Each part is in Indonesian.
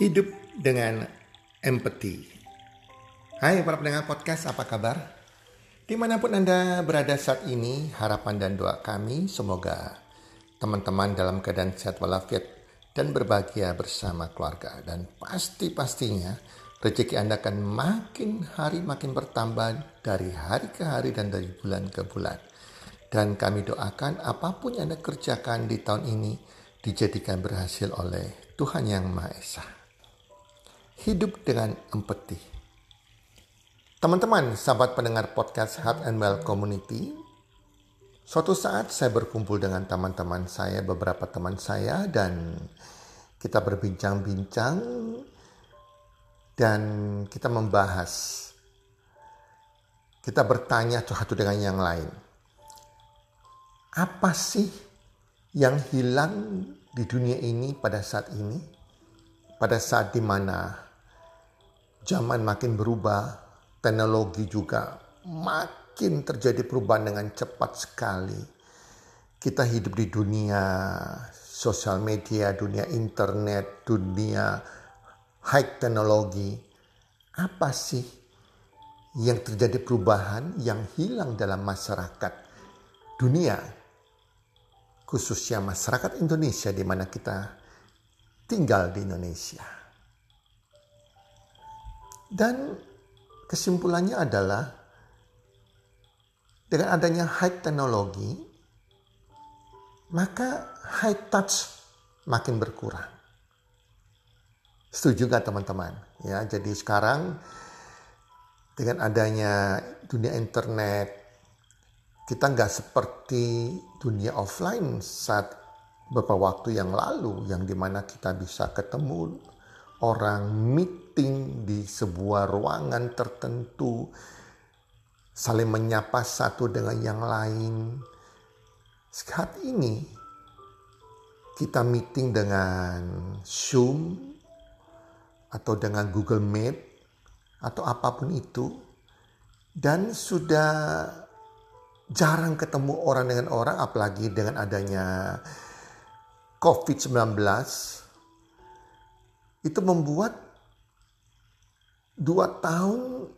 Hidup dengan empati. Hai para pendengar podcast, apa kabar? Di mana pun Anda berada saat ini, harapan dan doa kami semoga teman-teman dalam keadaan sehat walafiat dan berbahagia bersama keluarga. Dan pasti-pastinya rezeki Anda akan makin hari makin bertambah dari hari ke hari dan dari bulan ke bulan. Dan kami doakan apa pun yang Anda kerjakan di tahun ini dijadikan berhasil oleh Tuhan Yang Maha Esa hidup dengan empati. Teman-teman, sahabat pendengar podcast Heart and Well Community, suatu saat saya berkumpul dengan teman-teman saya, beberapa teman saya, dan kita berbincang-bincang dan kita membahas. Kita bertanya satu dengan yang lain. Apa sih yang hilang di dunia ini pada saat ini? Pada saat di mana zaman makin berubah, teknologi juga makin terjadi perubahan dengan cepat sekali. Kita hidup di dunia sosial media, dunia internet, dunia high teknologi. Apa sih yang terjadi perubahan yang hilang dalam masyarakat dunia? Khususnya masyarakat Indonesia di mana kita tinggal di Indonesia. Dan kesimpulannya adalah dengan adanya high teknologi, maka high touch makin berkurang. Setuju gak teman-teman? Ya, jadi sekarang dengan adanya dunia internet, kita nggak seperti dunia offline saat beberapa waktu yang lalu, yang di mana kita bisa ketemu orang meeting di sebuah ruangan tertentu, saling menyapa satu dengan yang lain. Saat ini kita meeting dengan Zoom atau dengan Google Meet atau apa pun itu dan sudah jarang ketemu orang dengan orang apalagi dengan adanya COVID-19 itu membuat dua tahun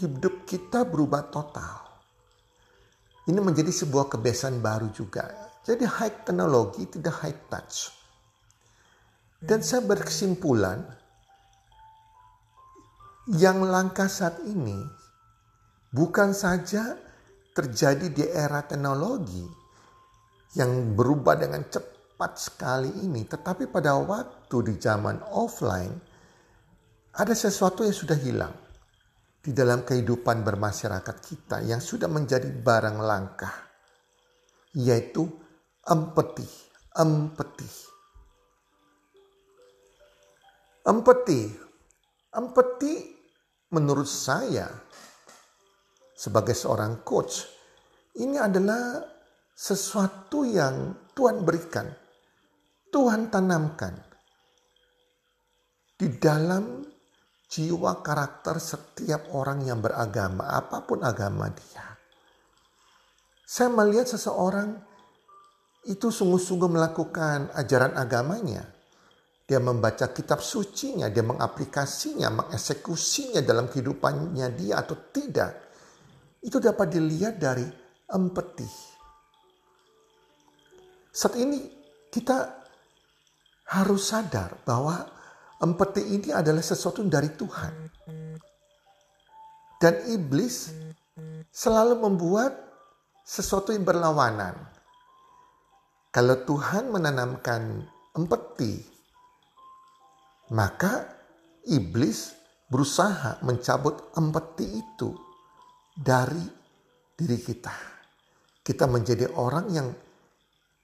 hidup kita berubah total. Ini menjadi sebuah kebiasaan baru juga. Jadi high teknologi tidak high touch. Dan saya berkesimpulan yang langkah saat ini bukan saja terjadi di era teknologi yang berubah dengan cepat sekali ini, tetapi pada waktu di zaman offline ada sesuatu yang sudah hilang di dalam kehidupan bermasyarakat kita yang sudah menjadi barang langka, yaitu empati, empati. Empati, empati menurut saya sebagai seorang coach ini adalah sesuatu yang Tuhan berikan Tuhan tanamkan di dalam jiwa karakter setiap orang yang beragama, apa pun agama dia. Saya melihat seseorang itu sungguh-sungguh melakukan ajaran agamanya. Dia membaca kitab sucinya, dia mengaplikasinya, mengeksekusinya dalam kehidupannya dia atau tidak. Itu dapat dilihat dari empati. Saat ini kita harus sadar bahwa empati ini adalah sesuatu dari Tuhan. Dan iblis selalu membuat sesuatu yang berlawanan. Kalau Tuhan menanamkan empati, maka iblis berusaha mencabut empati itu dari diri kita. Kita menjadi orang yang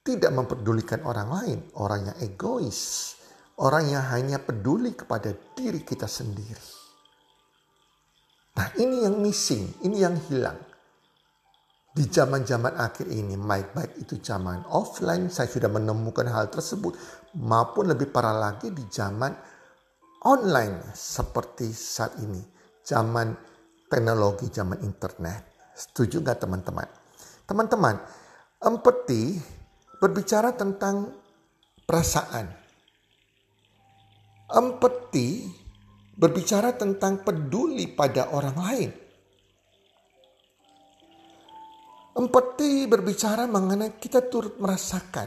tidak memperdulikan orang lain, orang yang egois, orang yang hanya peduli kepada diri kita sendiri. Nah, ini yang missing, ini yang hilang. Di zaman-zaman akhir ini, baik-baik itu zaman offline, saya sudah menemukan hal tersebut, maupun lebih parah lagi di zaman online seperti saat ini, zaman teknologi, zaman internet. Setuju nggak teman-teman? Teman-teman, empati berbicara tentang perasaan. Empati berbicara tentang peduli pada orang lain. Empati berbicara mengenai kita turut merasakan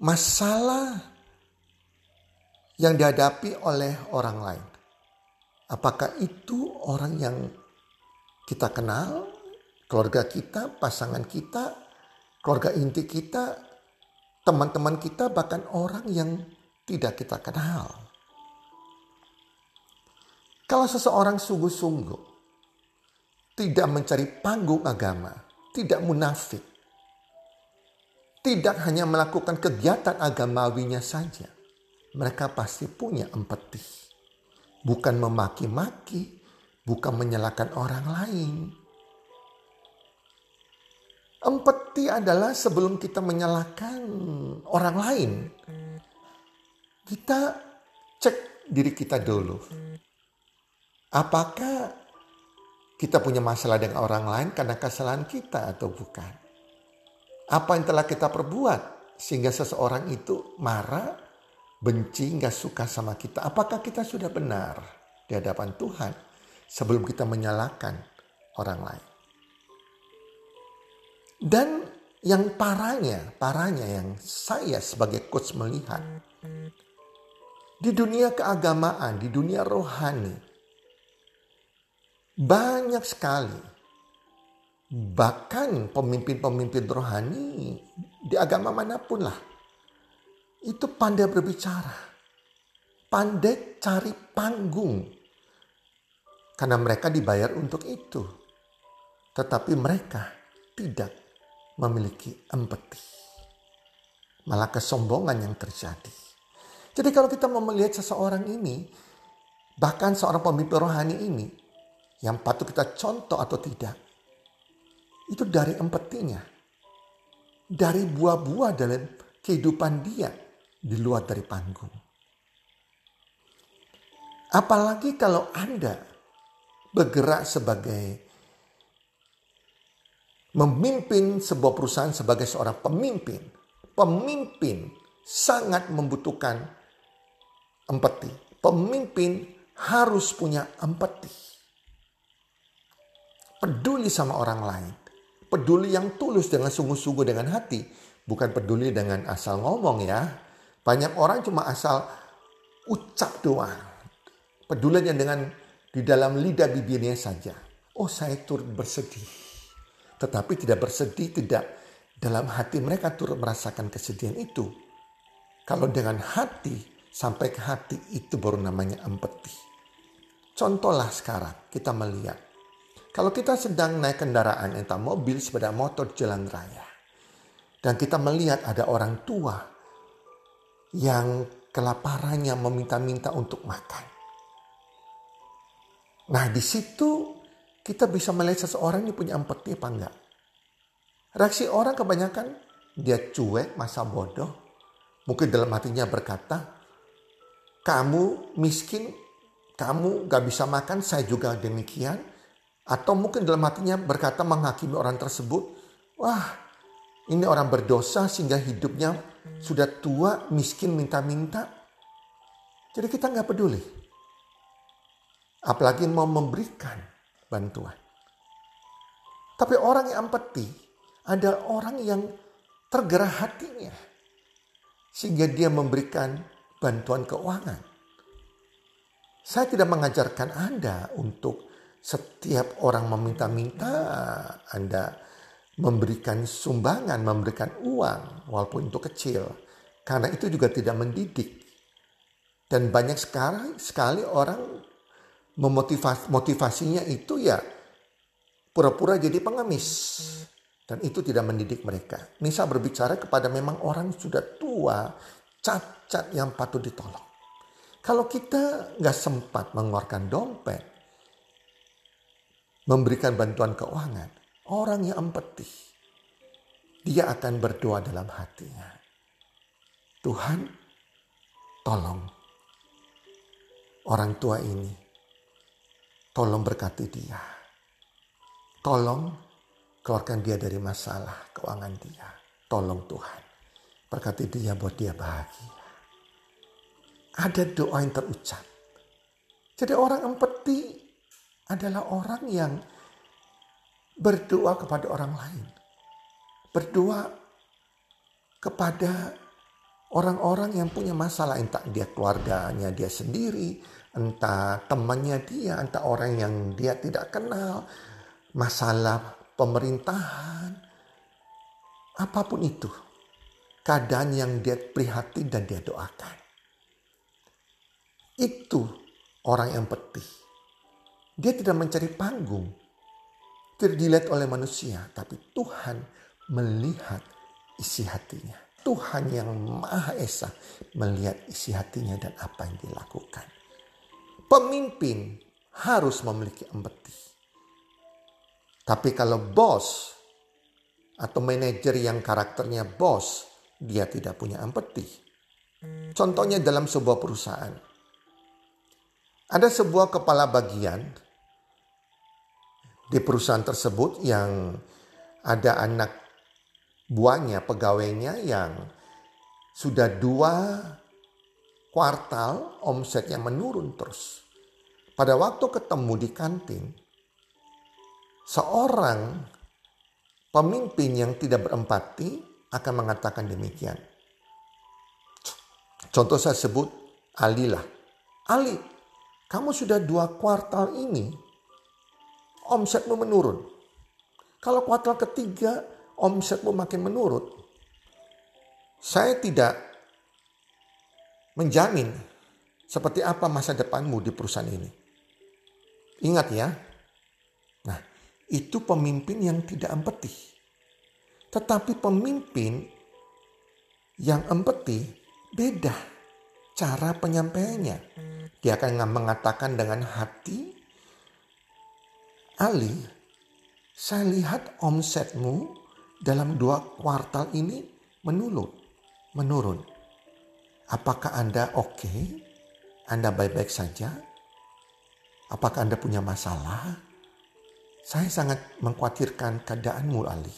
masalah yang dihadapi oleh orang lain. Apakah itu orang yang kita kenal, keluarga kita, pasangan kita, keluarga inti kita, teman-teman kita, bahkan orang yang tidak kita kenal. Kalau seseorang sungguh-sungguh tidak mencari panggung agama, tidak munafik, tidak hanya melakukan kegiatan agamawinya saja, mereka pasti punya empati. Bukan memaki-maki, bukan menyalahkan orang lain. Empati adalah sebelum kita menyalahkan orang lain, kita cek diri kita dulu. Apakah kita punya masalah dengan orang lain karena kesalahan kita atau bukan? Apa yang telah kita perbuat sehingga seseorang itu marah, benci, nggak suka sama kita? Apakah kita sudah benar di hadapan Tuhan sebelum kita menyalahkan orang lain? Dan yang parahnya, parahnya yang saya sebagai coach melihat di dunia keagamaan, di dunia rohani, banyak sekali. Bahkan pemimpin-pemimpin rohani di agama mana pun lah. Itu pandai berbicara. Pandai cari panggung. Karena mereka dibayar untuk itu. Tetapi mereka tidak memiliki empati. Malah kesombongan yang terjadi. Jadi kalau kita mau melihat seseorang ini, bahkan seorang pemimpin rohani ini, yang patut kita contoh atau tidak, itu dari empatinya. Dari buah-buah dalam kehidupan dia di luar dari panggung. Apalagi kalau Anda bergerak sebagai memimpin sebuah perusahaan sebagai seorang pemimpin. Pemimpin sangat membutuhkan empati. Pemimpin harus punya empati. Peduli sama orang lain. Peduli yang tulus dengan sungguh-sungguh dengan hati. Bukan peduli dengan asal ngomong ya. Banyak orang cuma asal ucap doang. Pedulinya dengan di dalam lidah bibirnya saja. Oh saya turut bersedih. Tetapi tidak bersedih, tidak dalam hati mereka turut merasakan kesedihan itu. Kalau dengan hati sampai ke hati itu baru namanya empati. Contohlah sekarang kita melihat. Kalau kita sedang naik kendaraan entah mobil, sepeda motor jalan raya. Dan kita melihat ada orang tua yang kelaparannya meminta-minta untuk makan. Nah di situ kita bisa melihat seseorang ini punya empati apa enggak. Reaksi orang kebanyakan dia cuek, masa bodoh. Mungkin dalam hatinya berkata, kamu miskin, kamu gak bisa makan, saya juga demikian. Atau mungkin dalam hatinya berkata menghakimi orang tersebut, wah ini orang berdosa sehingga hidupnya sudah tua, miskin, minta-minta. Jadi kita nggak peduli. Apalagi mau memberikan bantuan. Tapi orang yang empati ada orang yang tergerak hatinya. Sehingga dia memberikan bantuan keuangan. Saya tidak mengajarkan Anda untuk setiap orang meminta-minta Anda memberikan sumbangan, memberikan uang walaupun itu kecil. Karena itu juga tidak mendidik. Dan banyak sekali, sekali orang memotivasi motivasinya itu ya pura-pura jadi pengemis. Dan itu tidak mendidik mereka. Ini saya berbicara kepada memang orang sudah tua, cacat yang patut ditolong. Kalau kita nggak sempat mengeluarkan dompet, memberikan bantuan keuangan, orang yang empati, dia akan berdoa dalam hatinya. Tuhan, tolong orang tua ini, tolong berkati dia. Tolong keluarkan dia dari masalah keuangan dia. Tolong Tuhan. Berkati dia buat dia bahagia. ada doa yang terucap. Jadi orang empati adalah orang yang berdoa kepada orang lain. Berdoa kepada orang-orang yang punya masalah. Entah dia keluarganya dia sendiri, entah temannya dia, entah orang yang dia tidak kenal. Masalah pemerintahan. Apa pun itu. Keadaan yang dia prihatin dan dia doakan. Itu orang yang petih. Dia tidak mencari panggung. Tidak dilihat oleh manusia. Tapi Tuhan melihat isi hatinya. Tuhan yang Maha Esa melihat isi hatinya dan apa yang dilakukan. Pemimpin harus memiliki empati. Tapi kalau bos atau manajer yang karakternya bos, dia tidak punya empati. Contohnya dalam sebuah perusahaan. Ada sebuah kepala bagian di perusahaan tersebut yang ada anak buahnya, pegawainya yang sudah dua kuartal omsetnya menurun terus. Pada waktu ketemu di kantin, seorang pemimpin yang tidak berempati akan mengatakan demikian. Contoh saya sebut Ali lah. Ali, kamu sudah dua kuartal ini omsetmu menurun. Kalau kuartal ketiga omsetmu makin menurun, saya tidak menjamin seperti apa masa depanmu di perusahaan ini. Ingat ya, nah itu pemimpin yang tidak empati. Tetapi pemimpin yang empati beda cara penyampaiannya. Dia akan mengatakan dengan hati, Ali, saya lihat omsetmu dalam dua kuartal ini menurun. menurun. Apakah Anda oke? Okay? Anda baik-baik saja? Apakah Anda punya masalah? Saya sangat mengkhawatirkan keadaanmu, Ali.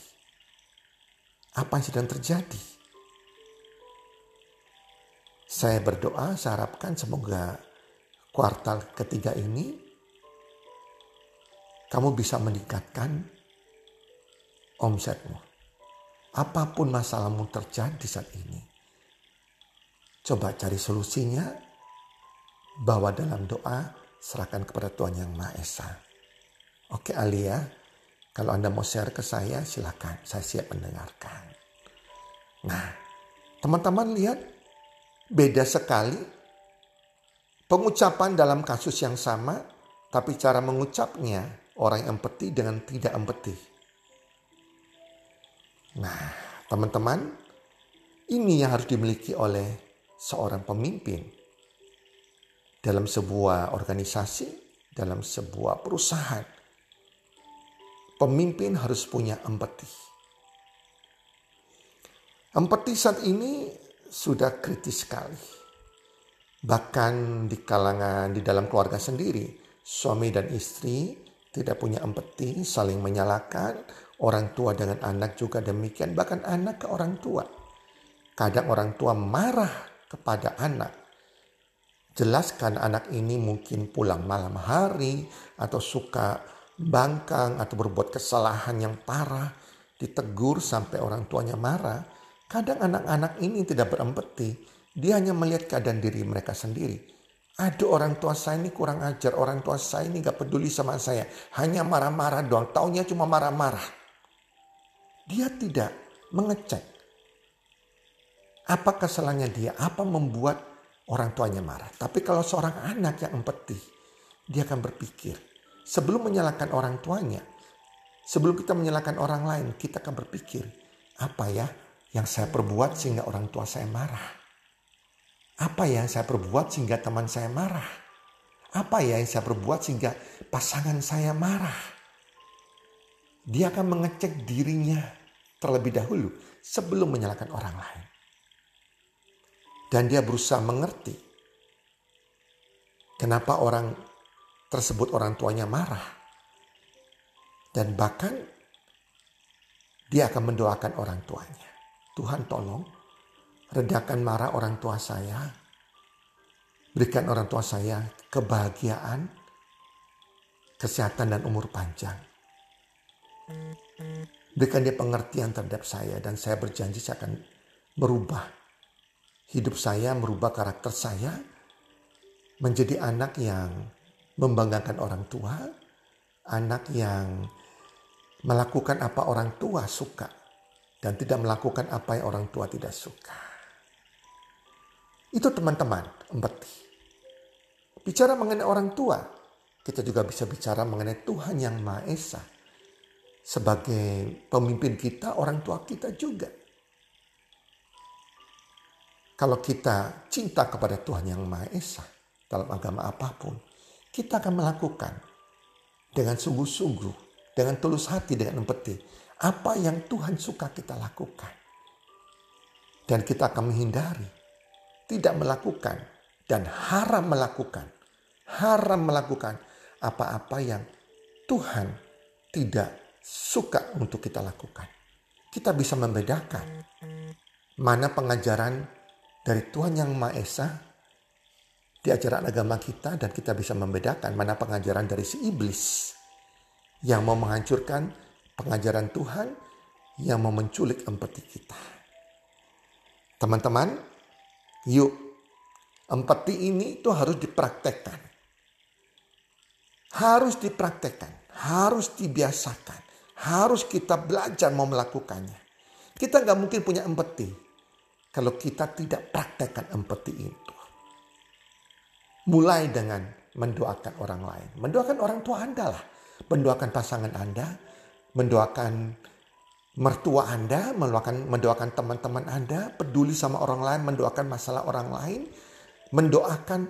Apa yang sedang terjadi? Saya berdoa, saya harapkan semoga kuartal ketiga ini kamu bisa meningkatkan omsetmu. Apa pun masalahmu terjadi saat ini. Coba cari solusinya. Bawa dalam doa. Serahkan kepada Tuhan Yang Maha Esa. Oke Alia. Kalau Anda mau share ke saya silakan. Saya siap mendengarkan. Nah teman-teman lihat. Beda sekali. Pengucapan dalam kasus yang sama. Tapi cara mengucapnya orang yang empati dengan tidak empati. Nah, teman-teman, ini yang harus dimiliki oleh seorang pemimpin dalam sebuah organisasi, dalam sebuah perusahaan. Pemimpin harus punya empati. Empati saat ini sudah kritis sekali. Bahkan di kalangan di dalam keluarga sendiri, suami dan istri tidak punya empati, saling menyalahkan, Orang tua dengan anak juga demikian, bahkan anak ke orang tua. Kadang orang tua marah kepada anak. Jelaskan anak ini mungkin pulang malam hari atau suka bangkang atau berbuat kesalahan yang parah. Ditegur sampai orang tuanya marah. Kadang anak-anak ini tidak berempati. Dia hanya melihat keadaan diri mereka sendiri. Aduh orang tua saya ini kurang ajar. Orang tua saya ini gak peduli sama saya. Hanya marah-marah doang. Taunya cuma marah-marah. Dia tidak mengecek apa kesalahannya dia, apa membuat orang tuanya marah. Tapi kalau seorang anak yang empati, dia akan berpikir sebelum menyalahkan orang tuanya, sebelum kita menyalahkan orang lain, kita akan berpikir apa ya yang saya perbuat sehingga orang tua saya marah. Apa ya yang saya perbuat sehingga teman saya marah? Apa ya yang saya perbuat sehingga pasangan saya marah? Dia akan mengecek dirinya terlebih dahulu sebelum menyalahkan orang lain. Dan dia berusaha mengerti kenapa orang tersebut orang tuanya marah. Dan bahkan dia akan mendoakan orang tuanya. Tuhan tolong redakan marah orang tua saya. Berikan orang tua saya kebahagiaan, kesehatan dan umur panjang. Berikan dia pengertian terhadap saya dan saya berjanji saya akan merubah hidup saya, merubah karakter saya menjadi anak yang membanggakan orang tua, anak yang melakukan apa orang tua suka dan tidak melakukan apa yang orang tua tidak suka. Itu teman-teman, empati. Bicara mengenai orang tua, kita juga bisa bicara mengenai Tuhan yang Maha Esa sebagai pemimpin kita, orang tua kita juga. Kalau kita cinta kepada Tuhan yang Maha Esa dalam agama apa pun, kita akan melakukan dengan sungguh-sungguh, dengan tulus hati, dengan empati, apa yang Tuhan suka kita lakukan. Dan kita akan menghindari, tidak melakukan, dan haram melakukan, haram melakukan apa-apa yang Tuhan tidak suka untuk kita lakukan. Kita bisa membedakan mana pengajaran dari Tuhan yang Maha Esa di ajaran agama kita dan kita bisa membedakan mana pengajaran dari si iblis yang mau menghancurkan pengajaran Tuhan yang mau menculik empati kita. Teman-teman, yuk empati ini itu harus dipraktekkan. Harus dipraktekkan, harus dibiasakan. Harus kita belajar mau melakukannya. Kita nggak mungkin punya empati kalau kita tidak praktekkan empati itu. Mulai dengan mendoakan orang lain. Mendoakan orang tua Anda lah. Mendoakan pasangan Anda. Mendoakan mertua Anda. Mendoakan, mendoakan teman-teman Anda. Peduli sama orang lain. Mendoakan masalah orang lain. Mendoakan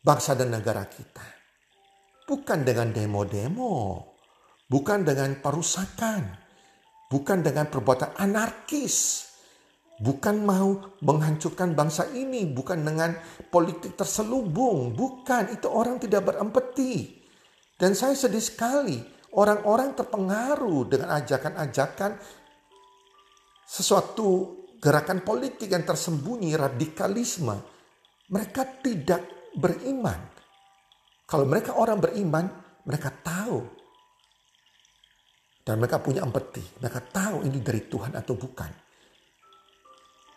bangsa dan negara kita. Bukan dengan demo-demo bukan dengan perusakan, bukan dengan perbuatan anarkis, bukan mau menghancurkan bangsa ini, bukan dengan politik terselubung, bukan itu orang tidak berempati. Dan saya sedih sekali orang-orang terpengaruh dengan ajakan-ajakan sesuatu gerakan politik yang tersembunyi radikalisme. Mereka tidak beriman. Kalau mereka orang beriman, mereka tahu dan mereka punya empati. Mereka tahu ini dari Tuhan atau bukan.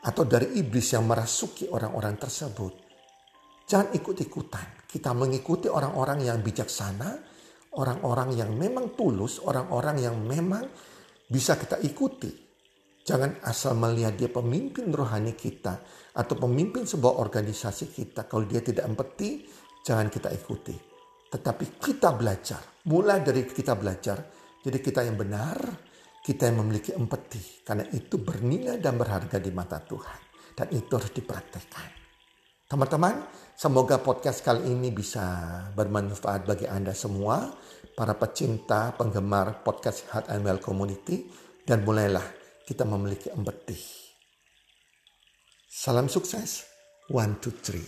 Atau dari iblis yang merasuki orang-orang tersebut. Jangan ikut-ikutan. Kita mengikuti orang-orang yang bijaksana. Orang-orang yang memang tulus. Orang-orang yang memang bisa kita ikuti. Jangan asal melihat dia pemimpin rohani kita. Atau pemimpin sebuah organisasi kita. Kalau dia tidak empati, jangan kita ikuti. Tetapi kita belajar. Mulai dari kita belajar jadi kita yang benar, kita yang memiliki empati. Karena itu bernilai dan berharga di mata Tuhan. Dan itu harus dipraktekkan. Teman-teman, semoga podcast kali ini bisa bermanfaat bagi Anda semua. Para pecinta, penggemar podcast Heart and Well Community. Dan mulailah kita memiliki empati. Salam sukses. One, two, three.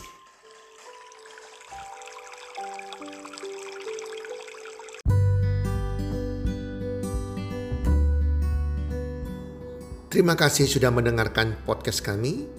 Terima kasih sudah mendengarkan podcast kami.